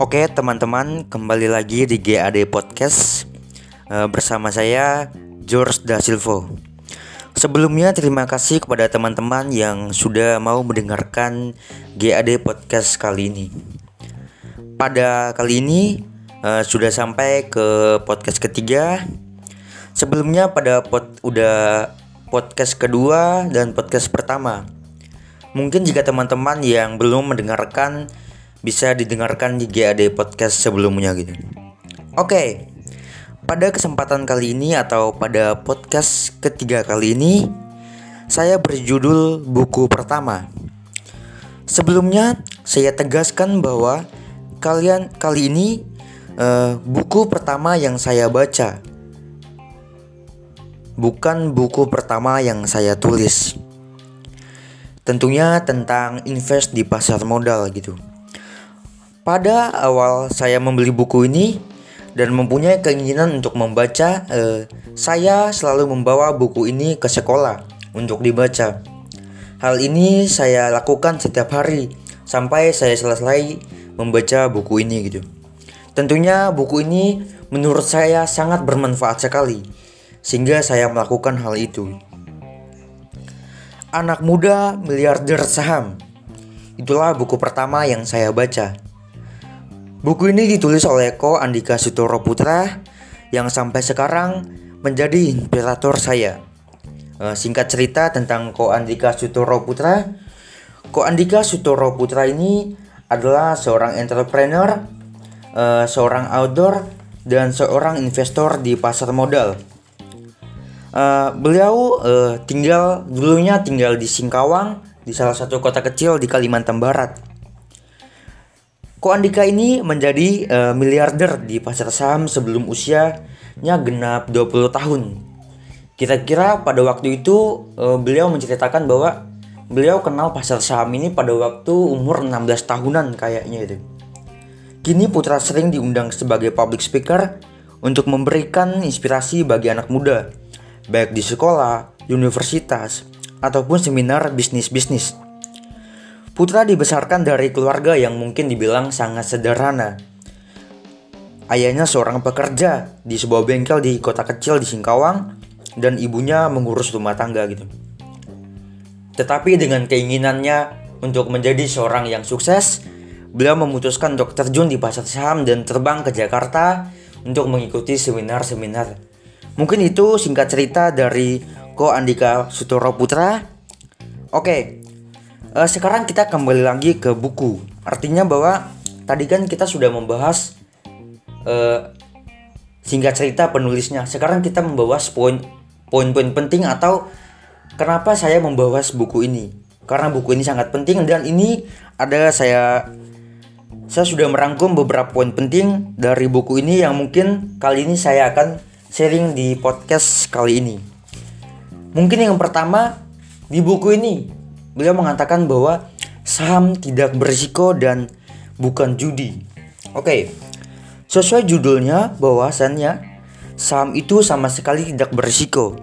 Oke teman-teman kembali lagi di GAD Podcast uh, bersama saya George Da Silvo. Sebelumnya terima kasih kepada teman-teman yang sudah mau mendengarkan GAD Podcast kali ini. Pada kali ini uh, sudah sampai ke podcast ketiga. Sebelumnya pada pod udah podcast kedua dan podcast pertama. Mungkin jika teman-teman yang belum mendengarkan bisa didengarkan di GAD podcast sebelumnya gitu. Oke. Pada kesempatan kali ini atau pada podcast ketiga kali ini saya berjudul buku pertama. Sebelumnya saya tegaskan bahwa kalian kali ini uh, buku pertama yang saya baca bukan buku pertama yang saya tulis. Tentunya tentang invest di pasar modal gitu. Pada awal saya membeli buku ini dan mempunyai keinginan untuk membaca, eh, saya selalu membawa buku ini ke sekolah untuk dibaca. Hal ini saya lakukan setiap hari sampai saya selesai membaca buku ini gitu. Tentunya buku ini menurut saya sangat bermanfaat sekali sehingga saya melakukan hal itu. Anak muda miliarder saham. Itulah buku pertama yang saya baca. Buku ini ditulis oleh Ko Andika Sutoro Putra yang sampai sekarang menjadi inspirator saya. E, singkat cerita tentang Ko Andika Sutoro Putra, Ko Andika Sutoro Putra ini adalah seorang entrepreneur, e, seorang outdoor, dan seorang investor di pasar modal. E, beliau tinggal dulunya tinggal di Singkawang, di salah satu kota kecil di Kalimantan Barat. Ko Andika ini menjadi uh, miliarder di pasar saham sebelum usianya genap 20 tahun. Kira-kira pada waktu itu uh, beliau menceritakan bahwa beliau kenal pasar saham ini pada waktu umur 16 tahunan kayaknya itu. Kini Putra sering diundang sebagai public speaker untuk memberikan inspirasi bagi anak muda, baik di sekolah, universitas, ataupun seminar bisnis-bisnis. Putra dibesarkan dari keluarga yang mungkin dibilang sangat sederhana. Ayahnya seorang pekerja di sebuah bengkel di kota kecil di Singkawang dan ibunya mengurus rumah tangga gitu. Tetapi dengan keinginannya untuk menjadi seorang yang sukses, beliau memutuskan untuk terjun di pasar saham dan terbang ke Jakarta untuk mengikuti seminar-seminar. Mungkin itu singkat cerita dari Ko Andika Sutoro Putra. Oke, uh, sekarang kita kembali lagi ke buku. Artinya bahwa tadi kan kita sudah membahas uh, singkat cerita penulisnya. Sekarang kita membahas poin poin-poin penting atau kenapa saya membahas buku ini. Karena buku ini sangat penting dan ini ada saya saya sudah merangkum beberapa poin penting dari buku ini yang mungkin kali ini saya akan sharing di podcast kali ini. Mungkin yang pertama di buku ini Beliau mengatakan bahwa saham tidak berisiko dan bukan judi. Oke, sesuai judulnya bahwasannya saham itu sama sekali tidak berisiko.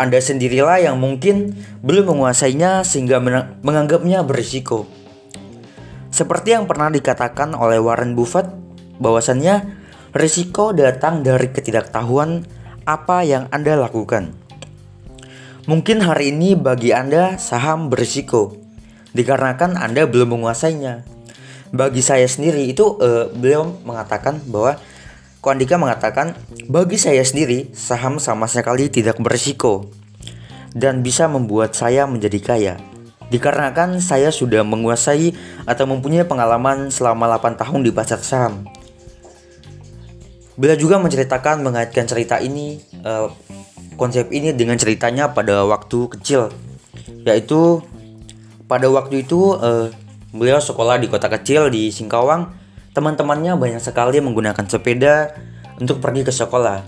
Anda sendirilah yang mungkin belum menguasainya sehingga menganggapnya berisiko. Seperti yang pernah dikatakan oleh Warren Buffett, bahwasannya risiko datang dari ketidaktahuan apa yang Anda lakukan. Mungkin hari ini bagi Anda saham berisiko dikarenakan Anda belum menguasainya. Bagi saya sendiri itu uh, beliau mengatakan bahwa Kuandika mengatakan bagi saya sendiri saham sama sekali tidak berisiko dan bisa membuat saya menjadi kaya. Dikarenakan saya sudah menguasai atau mempunyai pengalaman selama 8 tahun di pasar saham. Beliau juga menceritakan mengaitkan cerita ini uh, konsep ini dengan ceritanya pada waktu kecil. Yaitu pada waktu itu uh, beliau sekolah di kota kecil di Singkawang. Teman-temannya banyak sekali menggunakan sepeda untuk pergi ke sekolah.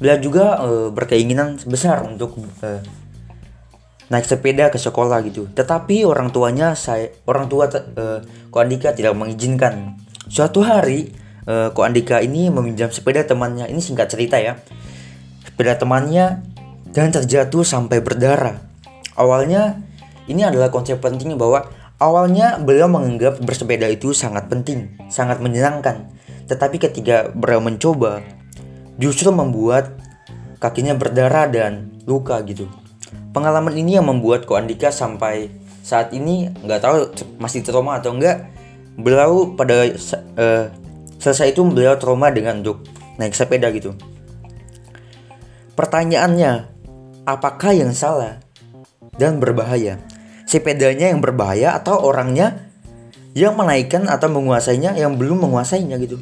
Beliau juga uh, berkeinginan besar untuk uh, naik sepeda ke sekolah gitu. Tetapi orang tuanya saya orang tua uh, Ko Andika tidak mengizinkan. Suatu hari uh, Ko Andika ini meminjam sepeda temannya. Ini singkat cerita ya. Sepeda temannya dan terjatuh sampai berdarah. Awalnya ini adalah konsep pentingnya bahwa Awalnya beliau menganggap bersepeda itu sangat penting, sangat menyenangkan. Tetapi ketika beliau mencoba, justru membuat kakinya berdarah dan luka gitu. Pengalaman ini yang membuat Ko Andika sampai saat ini nggak tahu masih trauma atau enggak. Beliau pada uh, selesai itu beliau trauma dengan untuk naik sepeda gitu. Pertanyaannya, apakah yang salah dan berbahaya? sepedanya yang berbahaya atau orangnya yang menaikkan atau menguasainya yang belum menguasainya gitu.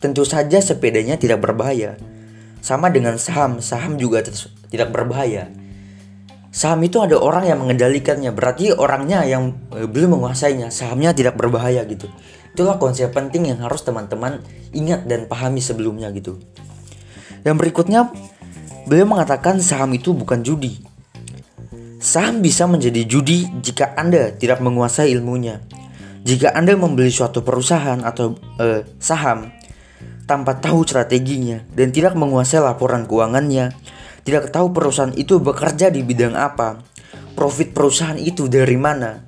Tentu saja sepedanya tidak berbahaya. Sama dengan saham, saham juga tidak berbahaya. Saham itu ada orang yang mengendalikannya, berarti orangnya yang e, belum menguasainya, sahamnya tidak berbahaya gitu. Itulah konsep penting yang harus teman-teman ingat dan pahami sebelumnya gitu. Yang berikutnya, beliau mengatakan saham itu bukan judi, Saham bisa menjadi judi jika Anda tidak menguasai ilmunya. Jika Anda membeli suatu perusahaan atau eh, saham tanpa tahu strateginya dan tidak menguasai laporan keuangannya, tidak tahu perusahaan itu bekerja di bidang apa, profit perusahaan itu dari mana,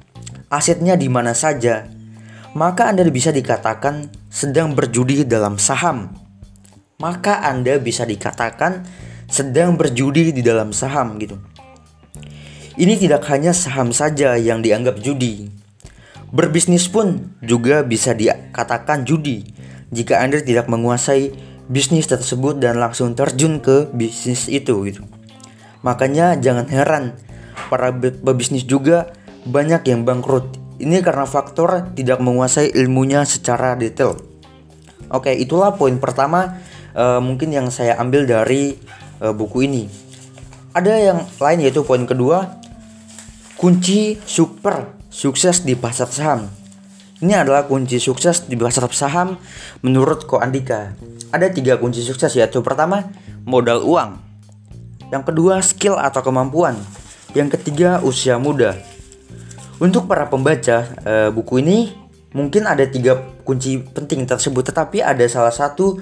asetnya di mana saja, maka Anda bisa dikatakan sedang berjudi dalam saham. Maka Anda bisa dikatakan sedang berjudi di dalam saham gitu. Ini tidak hanya saham saja yang dianggap judi. Berbisnis pun juga bisa dikatakan judi jika Anda tidak menguasai bisnis tersebut dan langsung terjun ke bisnis itu gitu. Makanya jangan heran para pebisnis juga banyak yang bangkrut. Ini karena faktor tidak menguasai ilmunya secara detail. Oke, itulah poin pertama uh, mungkin yang saya ambil dari uh, buku ini. Ada yang lain yaitu poin kedua, Kunci super sukses di pasar saham. Ini adalah kunci sukses di pasar saham menurut Ko Andika. Ada tiga kunci sukses yaitu pertama modal uang, yang kedua skill atau kemampuan, yang ketiga usia muda. Untuk para pembaca e, buku ini mungkin ada tiga kunci penting tersebut, tetapi ada salah satu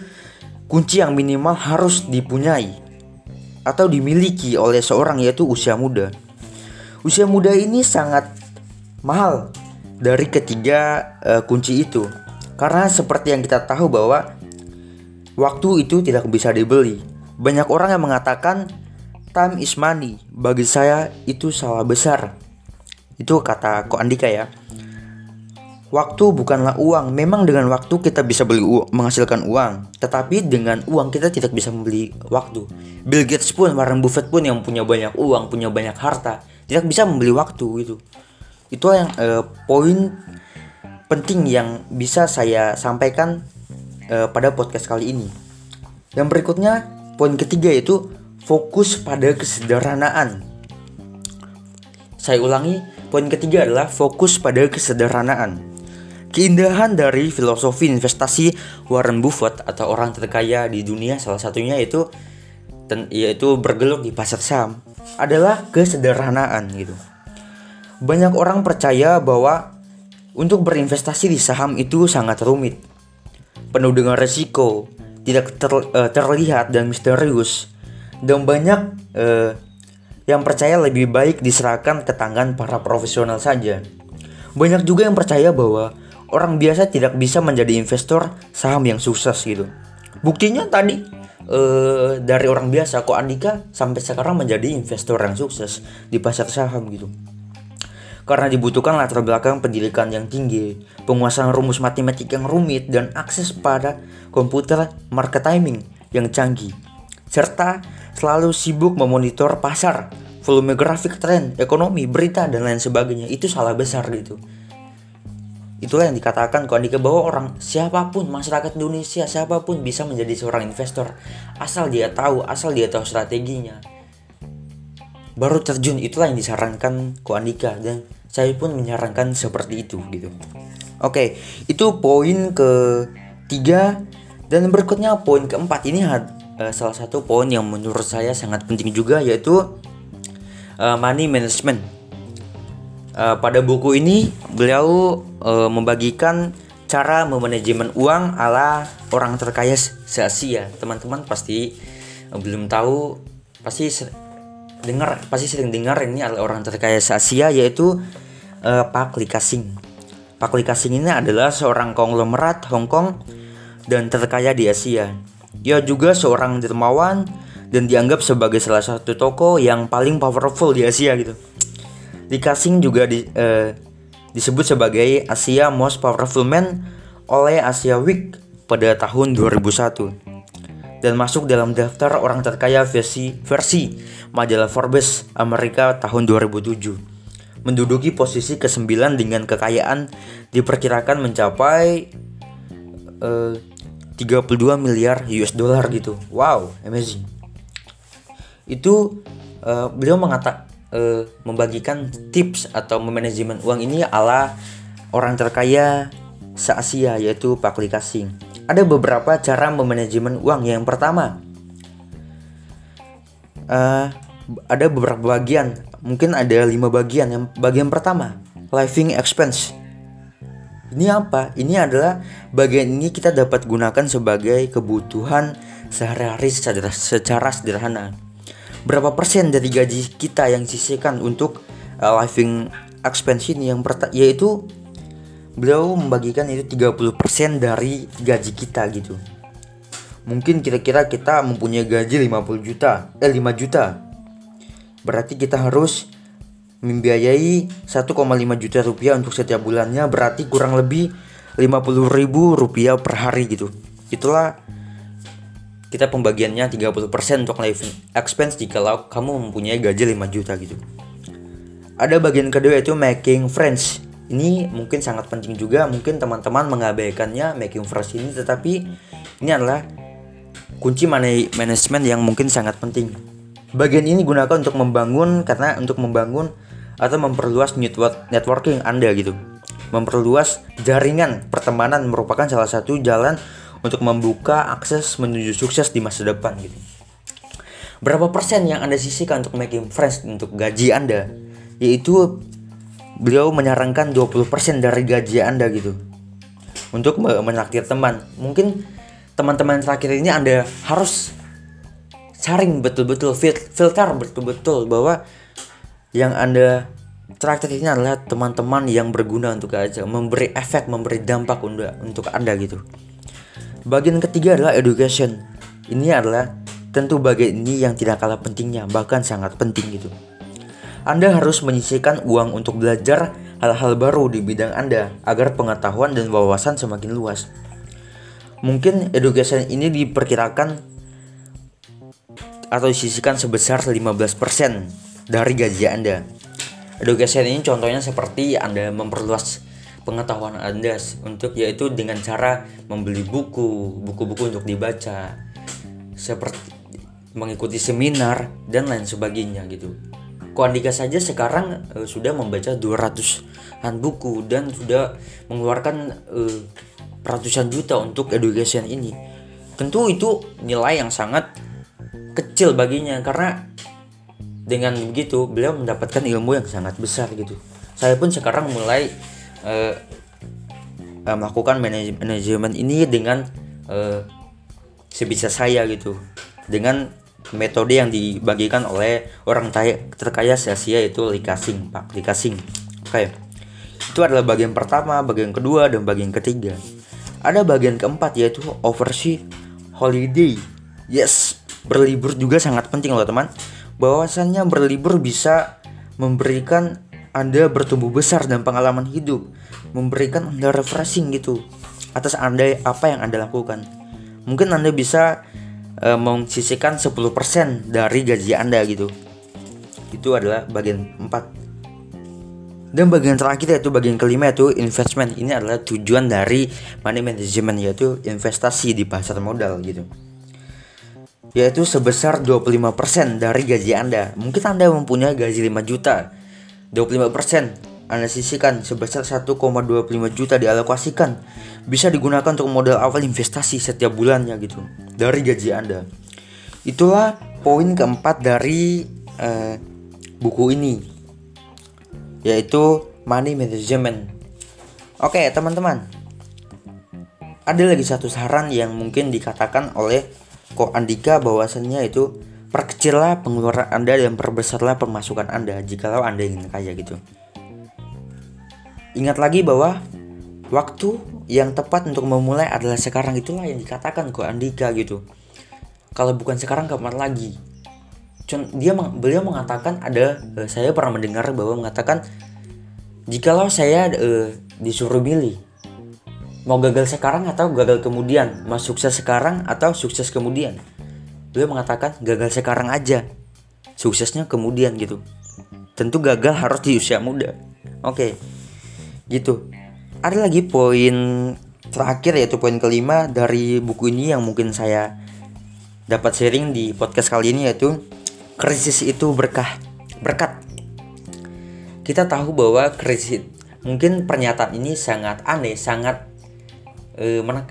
kunci yang minimal harus dipunyai atau dimiliki oleh seorang yaitu usia muda. Usia muda ini sangat mahal dari ketiga uh, kunci itu. Karena seperti yang kita tahu bahwa waktu itu tidak bisa dibeli. Banyak orang yang mengatakan time is money. Bagi saya itu salah besar. Itu kata Ko Andika ya. Waktu bukanlah uang. Memang dengan waktu kita bisa beli menghasilkan uang. Tetapi dengan uang kita tidak bisa membeli waktu. Bill Gates pun, Warren Buffett pun yang punya banyak uang, punya banyak harta tidak bisa membeli waktu gitu itu yang uh, poin penting yang bisa saya sampaikan uh, pada podcast kali ini yang berikutnya poin ketiga yaitu fokus pada kesederhanaan saya ulangi poin ketiga adalah fokus pada kesederhanaan keindahan dari filosofi investasi Warren Buffett atau orang terkaya di dunia salah satunya yaitu yaitu bergelut di pasar saham adalah kesederhanaan gitu. Banyak orang percaya bahwa untuk berinvestasi di saham itu sangat rumit, penuh dengan resiko, tidak ter, uh, terlihat dan misterius, dan banyak uh, yang percaya lebih baik diserahkan ke tangan para profesional saja. Banyak juga yang percaya bahwa orang biasa tidak bisa menjadi investor saham yang sukses gitu. Buktinya tadi uh, dari orang biasa kok Andika sampai sekarang menjadi investor yang sukses di pasar saham gitu karena dibutuhkan latar belakang pendidikan yang tinggi, penguasaan rumus matematik yang rumit, dan akses pada komputer market timing yang canggih, serta selalu sibuk memonitor pasar, volume grafik tren, ekonomi, berita, dan lain sebagainya. Itu salah besar gitu. Itulah yang dikatakan Ko Andika bahwa orang siapa pun masyarakat Indonesia siapa pun bisa menjadi seorang investor. Asal dia tahu, asal dia tahu strateginya. Baru terjun itulah yang disarankan Ko Andika. Dan saya pun menyarankan seperti itu gitu. Oke, itu poin ketiga. Dan berikutnya poin keempat. Ini uh, salah satu poin yang menurut saya sangat penting juga yaitu uh, money management Uh, pada buku ini beliau uh, membagikan cara memanajemen uang ala orang terkaya se-Asia. Teman-teman pasti uh, belum tahu, pasti dengar, pasti sering dengar ini adalah orang terkaya se-Asia yaitu uh, Pak Lee Ka-sing. Pak Lee Ka-sing ini adalah seorang konglomerat Hong Kong dan terkaya di Asia. Ia juga seorang dermawan dan dianggap sebagai salah satu toko yang paling powerful di Asia gitu. Lee Ka-sing juga di, uh, disebut sebagai Asia Most Powerful Man oleh Asia Week pada tahun 2001 dan masuk dalam daftar orang terkaya versi versi majalah Forbes Amerika tahun 2007. Menduduki posisi ke-9 dengan kekayaan diperkirakan mencapai uh, eh, 32 miliar US dollar gitu. Wow, amazing. Itu uh, beliau mengata uh, membagikan tips atau manajemen uang ini ala orang terkaya se-Asia yaitu Pak Lee Ka-sing. Ada beberapa cara memanajemen uang. Yang pertama, uh, ada beberapa bagian. Mungkin ada lima bagian. Yang bagian pertama, living expense. Ini apa? Ini adalah bagian ini kita dapat gunakan sebagai kebutuhan sehari-hari secara, secara sederhana. Berapa persen dari gaji kita yang sisihkan untuk uh, living expense ini yang yaitu beliau membagikan itu 30% dari gaji kita gitu. Mungkin kira-kira kita mempunyai gaji 50 juta eh 5 juta. Berarti kita harus membiayai 1,5 juta rupiah untuk setiap bulannya berarti kurang lebih 50 ribu rupiah per hari gitu. Itulah kita pembagiannya 30% untuk living expense jika kamu mempunyai gaji 5 juta gitu. Ada bagian kedua yaitu making friends. Ini mungkin sangat penting juga mungkin teman-teman mengabaikannya making first ini tetapi ini adalah kunci money management yang mungkin sangat penting. Bagian ini gunakan untuk membangun karena untuk membangun atau memperluas network networking Anda gitu. Memperluas jaringan pertemanan merupakan salah satu jalan untuk membuka akses menuju sukses di masa depan gitu berapa persen yang Anda sisihkan untuk making friends untuk gaji Anda yaitu beliau menyarankan 20% dari gaji Anda gitu untuk menakdir teman. Mungkin teman-teman terakhir ini Anda harus saring betul-betul filter betul-betul bahwa yang Anda terakhir ini adalah teman-teman yang berguna untuk aja, memberi efek, memberi dampak untuk Anda gitu. Bagian ketiga adalah education. Ini adalah tentu bagian ini yang tidak kalah pentingnya, bahkan sangat penting gitu. Anda harus menyisihkan uang untuk belajar hal-hal baru di bidang Anda agar pengetahuan dan wawasan semakin luas. Mungkin education ini diperkirakan atau disisihkan sebesar 15% dari gaji Anda. Education ini contohnya seperti Anda memperluas pengetahuan Anda untuk yaitu dengan cara membeli buku, buku-buku untuk dibaca, seperti mengikuti seminar dan lain sebagainya gitu. Ko Andika saja sekarang uh, sudah membaca 200-an buku dan sudah mengeluarkan uh, ratusan juta untuk education ini. Tentu itu nilai yang sangat kecil baginya karena dengan begitu beliau mendapatkan ilmu yang sangat besar gitu. Saya pun sekarang mulai uh, uh, melakukan manajemen ini dengan uh, sebisa saya gitu. Dengan metode yang dibagikan oleh orang terkaya Asia yaitu Likasing Pak. Likasing. Oke. Itu adalah bagian pertama bagian kedua dan bagian ketiga. Ada bagian keempat yaitu overseas holiday. Yes. Berlibur juga sangat penting loh teman. Bahwasannya berlibur bisa memberikan anda bertumbuh besar dan pengalaman hidup memberikan anda refreshing gitu atas anda apa yang anda lakukan mungkin anda bisa e, mengsisihkan 10% dari gaji Anda gitu. Itu adalah bagian 4. Dan bagian terakhir yaitu bagian kelima yaitu investment. Ini adalah tujuan dari money management yaitu investasi di pasar modal gitu. Yaitu sebesar 25% dari gaji Anda. Mungkin Anda mempunyai gaji 5 juta. 25% anda sisihkan sebesar 1,25 juta dialokasikan bisa digunakan untuk modal awal investasi setiap bulannya gitu dari gaji Anda. Itulah poin keempat dari uh, buku ini yaitu money management. Oke, teman-teman. Ada lagi satu saran yang mungkin dikatakan oleh Ko Andika bahwasannya itu perkecillah pengeluaran Anda dan perbesarlah pemasukan Anda jikalau Anda ingin kaya gitu. Ingat lagi bahwa waktu yang tepat untuk memulai adalah sekarang. Itulah yang dikatakan ke Andika gitu. Kalau bukan sekarang kapan lagi? Dia beliau mengatakan ada uh, saya pernah mendengar bahwa mengatakan jikalau saya uh, disuruh milih mau gagal sekarang atau gagal kemudian? Mau sukses sekarang atau sukses kemudian? Beliau mengatakan gagal sekarang aja suksesnya kemudian gitu. Tentu gagal harus di usia muda. Oke gitu. Ada lagi poin terakhir yaitu poin kelima dari buku ini yang mungkin saya dapat sharing di podcast kali ini yaitu krisis itu berkah berkat. Kita tahu bahwa krisis mungkin pernyataan ini sangat aneh sangat eh, mana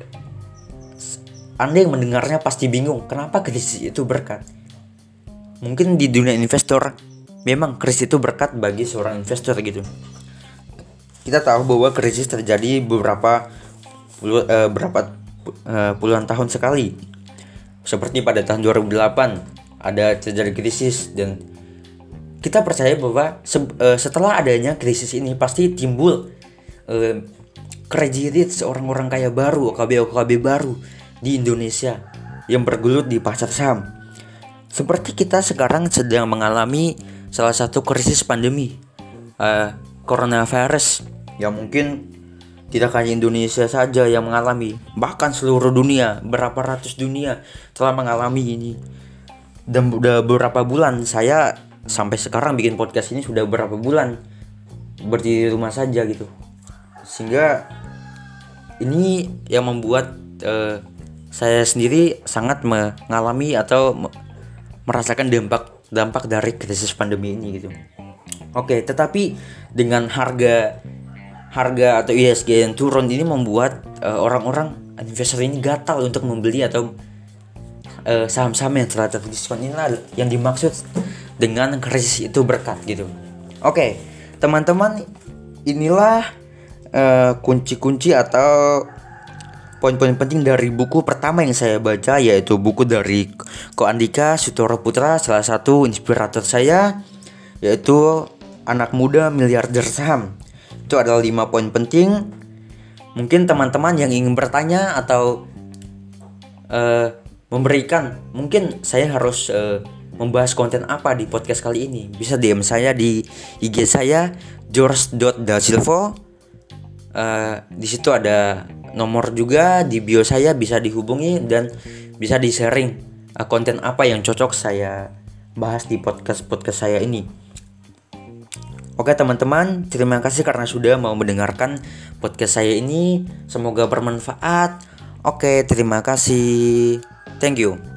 anda yang mendengarnya pasti bingung kenapa krisis itu berkat? Mungkin di dunia investor memang krisis itu berkat bagi seorang investor gitu kita tahu bahwa krisis terjadi beberapa puluh, eh, berapa eh, puluhan tahun sekali seperti pada tahun 2008 ada terjadi krisis dan kita percaya bahwa se uh, setelah adanya krisis ini pasti timbul uh, crazy rich orang-orang kaya baru, OKB-OKB baru di Indonesia yang bergelut di pasar saham. Seperti kita sekarang sedang mengalami salah satu krisis pandemi uh, coronavirus yang mungkin tidak hanya Indonesia saja yang mengalami, bahkan seluruh dunia, berapa ratus dunia telah mengalami ini. Dan udah beberapa bulan saya sampai sekarang bikin podcast ini sudah beberapa bulan berdiri di rumah saja gitu sehingga ini yang membuat uh, saya sendiri sangat mengalami atau merasakan dampak dampak dari krisis pandemi ini gitu. Oke, tetapi dengan harga harga atau ISG yang turun ini membuat uh, orang-orang investor ini gatal untuk membeli atau uh, saham-saham yang telah terdiskon ini yang dimaksud dengan krisis itu berkat gitu. Oke, teman-teman, inilah Eh, kunci-kunci atau poin-poin penting dari buku pertama yang saya baca yaitu buku dari Ko Andika Sutoro Putra salah satu inspirator saya yaitu anak muda miliarder saham itu adalah lima poin penting. Mungkin teman-teman yang ingin bertanya atau uh, memberikan mungkin saya harus uh, membahas konten apa di podcast kali ini. Bisa DM saya di IG saya george.dasilvo uh, di situ ada nomor juga di bio saya bisa dihubungi dan bisa di sharing konten apa yang cocok saya bahas di podcast podcast saya ini. Oke teman-teman, terima kasih karena sudah mau mendengarkan podcast saya ini. Semoga bermanfaat. Oke, terima kasih. Thank you.